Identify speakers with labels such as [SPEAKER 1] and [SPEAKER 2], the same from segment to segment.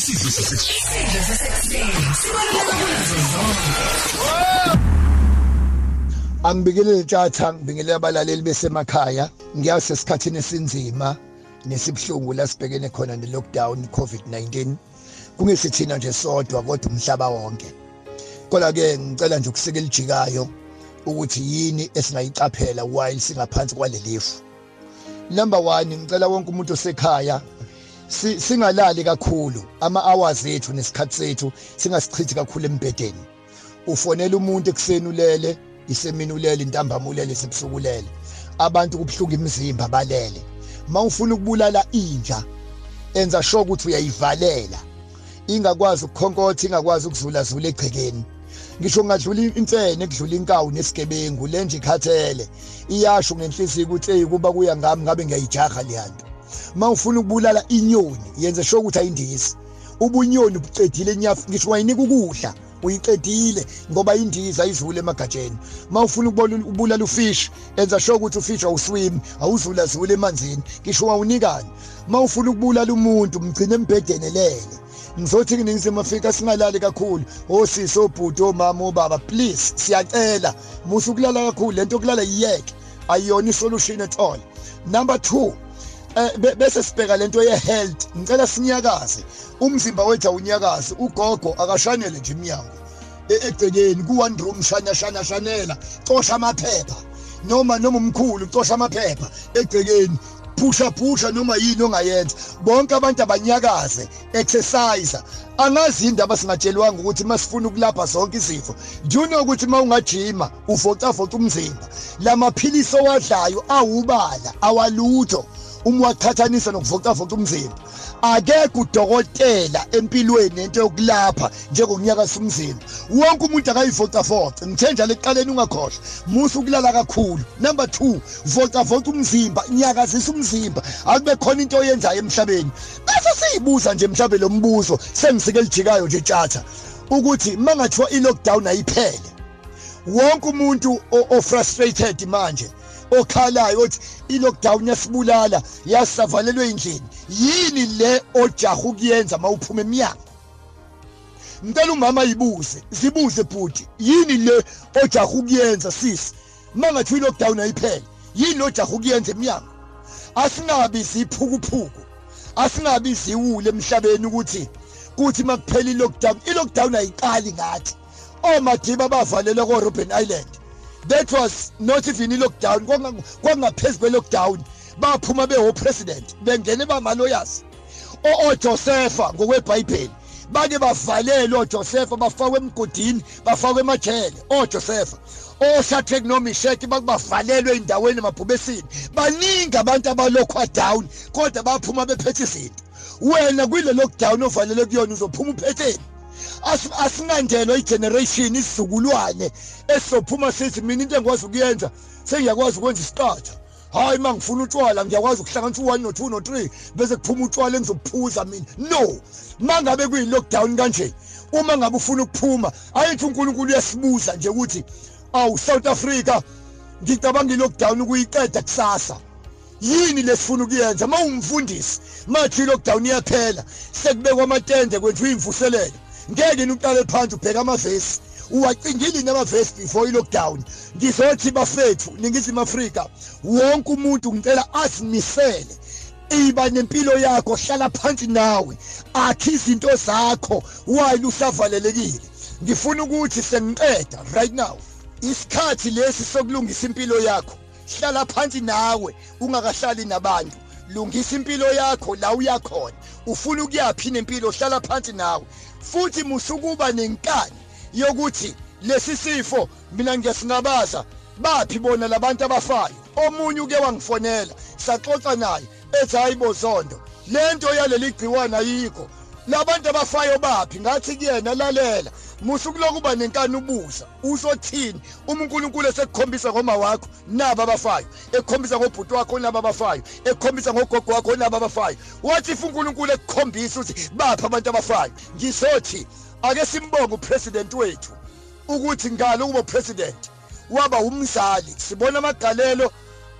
[SPEAKER 1] isidlo sasekuseni sibaluleka kunazo zonke
[SPEAKER 2] Angibingelele tjatha ngibingelela abalaleli besemakhaya. Ngiyazi sesikhathini esinzima nesibhlungu la sibhekene khona ne lockdown COVID-19 kungesithina nje sodwa kodwa umhlaba wonke. Kodwa ke ngicela nje ukusika elijikayo ukuthi yini esingayicaphela while singaphansi kwalelifu. Number 1 ngicela wonke umuntu osekhaya singalali kakhulu ama hours ethu nesikhathi sethu singasichithi kakhulu embedeni ufonela umuntu ekuseni ulele isemini ulele intambama ulele sebusuku ulele. Abantu kubhlunga imizimba balele. Mawufuna ukubulala inja enza sure ukuthi uyayivalela. Ingakwazi ukukhonkotha ingakwazi ukuzula zula egcekeni ngisho ngadlula imfene kudlula inkawu nesigebengu lenje ikhathele. Iyasho ngenhliziyo ukuthi hey kuba kuya ngami ngabe ngiyayijaha leyanto mawufuna ukubulala inyoni yenze sure ukuthi ayindizi ubunyoni bucedile nyafu ngisho wayinika ukudla uyiqedile ngoba indiza izule emagatsheni. Mawufuna ukubulala ufish enza sure ukuthi ufish awuswim awuzula zule emanzini ngisho wawunikani. Mawufuna ukubulala umuntu mgcine embhedeni lele ngizothi kuningizimu afrika singalali kakhulu. Osisi obhuti omama obaba please siyacela musu ukulala kakhulu lento yokulala yiyeke. Ayiyona isolution at all. Number 2 eh bese sibheka lento ye health ngicela sinyakaze. Umzimba wethu awunyakazi. Ugogo akashanele nje iminyango. E-, egcekeni ku one room shana shana shanela. Cosha amaphepha. Noma noma umkhulu cosha amaphepha. Egcekeni phusha phusha noma yini ongayenza. Bonke abantu abanyakaze. Exercise angazi indaba singatshelwanga ukuthi masifuna ukulapha zonke izifo njuna ukuthi mawungajima uvocavoca umzimba? Lamaphilisi owadlayo awubala awalutho. Uma waqhathanisa nokuvocavoca umzimba. Akekho udokotela empilweni into yokulapha njengokunyakasa umzimba wonke umuntu akayivocavoca ngithe njalo ekuqaleni ungakhohlwa. Musa ukulala kakhulu. Number 2 vocavoca umzimba nyakazisa umzimba. Akube khona into oyenzayo emhlabeni. Bese siyibuza nje mhlawumbe lo mbuzo sengisike elijikayo nje tjatha ukuthi mangathiwa i-lockdown ayiphele. Wonke umuntu o-frustrated manje okhalayo othi i-lockdown yasibulala yasisavalelwe endlini. Yini le ojaha ukuyenza mawuphuma eminyango ngicela umama yibuze zibuze bhuti yini le ojaha ukuyenza sisi mangathi i-lockdown ayiphele yini ojaha ukuyenza eminyango asingabi siphukuphuku asingabi ziwule emhlabeni ukuthi kuthi makuphela i-lockdown i-lockdown ayiqali ngathi. Omadiba bavalelwe ko-robben island. That was not even i-lockdown kwangaphezu kwe-lockdown. Baphuma bewo-president bengene bama-lawyers. O-josefa ngokwebhayibheli bake bavalelwe ojosefa bafakwe emgodini bafakwe emajele. Ojosefa oshadrack nomisheki bakubavalelwe ey'ndaweni emabhubesini. Baningi abantu abalokhwa down kodwa baphuma bephethe izinto. Wena kwile lockdown ovalelwe kuyona uzophuma uphetheni. Asingandelwa igeneration isizukulwane esizophuma sithi mina into engikwazi ukuyenza sengiyakwazi ukwenza isiqatha hayi uma ngifuna utshwala ngiyakwazi ukuhlanganisa u-one no-two no-three bese kuphuma utshwala engizobuphuza mina. No! Uma ngabe kuyi-lockdown kanje uma ngabe ufuna ukuphuma ayithi unkulunkulu uyasibuza nje ukuthi awu south africa ngicabanga i-lockdown ukuyiqeda kusasa. Yini lesifuna ukuyenza? Uma ungumfundisi mathi i-lockdown iyaphela sekubekwa amatende kwenziwa iy'mvuselelo. Ngeke niqale phansi ubheka amavesi. Uwacingile namavesi before i-lockdown? Ngizothi bafethu ningizimu afrika wonke umuntu ngicela azimisele. Iba nempilo yakho hlala phansi nawe. Akhi izinto zakho while usavalelekile ngifuna ukuthi sengiqeda right now. Isikhathi lesi sokulungisa impilo yakho hlala phansi nawe ungakahlali nabantu. Lungisa impilo yakho la uyakhona ufuna ukuyaphi nempilo hlala phansi nawe. Futhi musukuba nenkani yokuthi lesi sifo mina ngiyasingabaza baphi bona labantu abafayo? Omunye uke wangifonela saxoxa naye ethi hayi bozondo lento yaleli gciwane ayikho. Labantu abafayo baphi? Ngathi kuyena lalela. Musukulokuba nenkani ubuza. Uzothini uma uNkulunkulu esekukhombisa ngoma wakho naba abafayo. Ekukhombisa ngobhuti wakho naba abafayo. Ekukhombisa ngogogo wakho naba abafayo. Wathi if uNkulunkulu ekukhombisa ukuthi bapha abantu abafayo? Ngisothi ake simbonge upresident wethu ukuthi ngalo kuba president waba umzali. Sibona amagalelo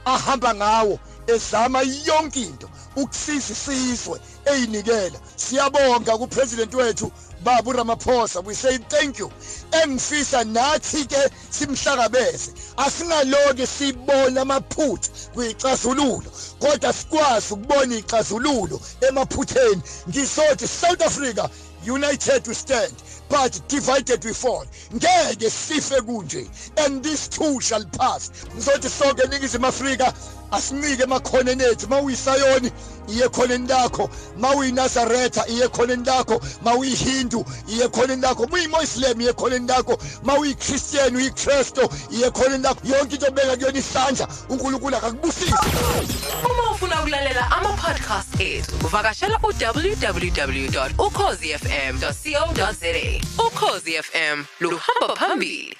[SPEAKER 2] ahamba ngawo. Ezama yonke into. Ukusiza isizwe eyinikela. Siyabonga kupresident wethu baba uRamaphosa we say thank you. Engifisa nathi ke simhlakabeze asingaloke sibona amaphutha kuyicazululo kodwa sikwazi ukubona ixazululo emaphutheni. Ngisothi South Africa united we stand but divided we fall. Ngeke sife kunje and this too shall pass. Ngizothi sonke ningizimu afrika asinike emakhoneni ethu mawuyisayoni iye khoneni lakho. Mawuyinazaretha iye khoneni lakho. Mawuyihindu iye khoneni lakho. Muyimoslem iye khoneni lakho. Mawuyichristian uyikristo iye khoneni lakho. Yonke into obeka kuyona isandla unkulunkulu akakubusise.
[SPEAKER 1] Uma ufuna ukulalela ama-podcast ethu uvakashela u-www.ukhozifm.co.za ukhozi fm luhamba phambili.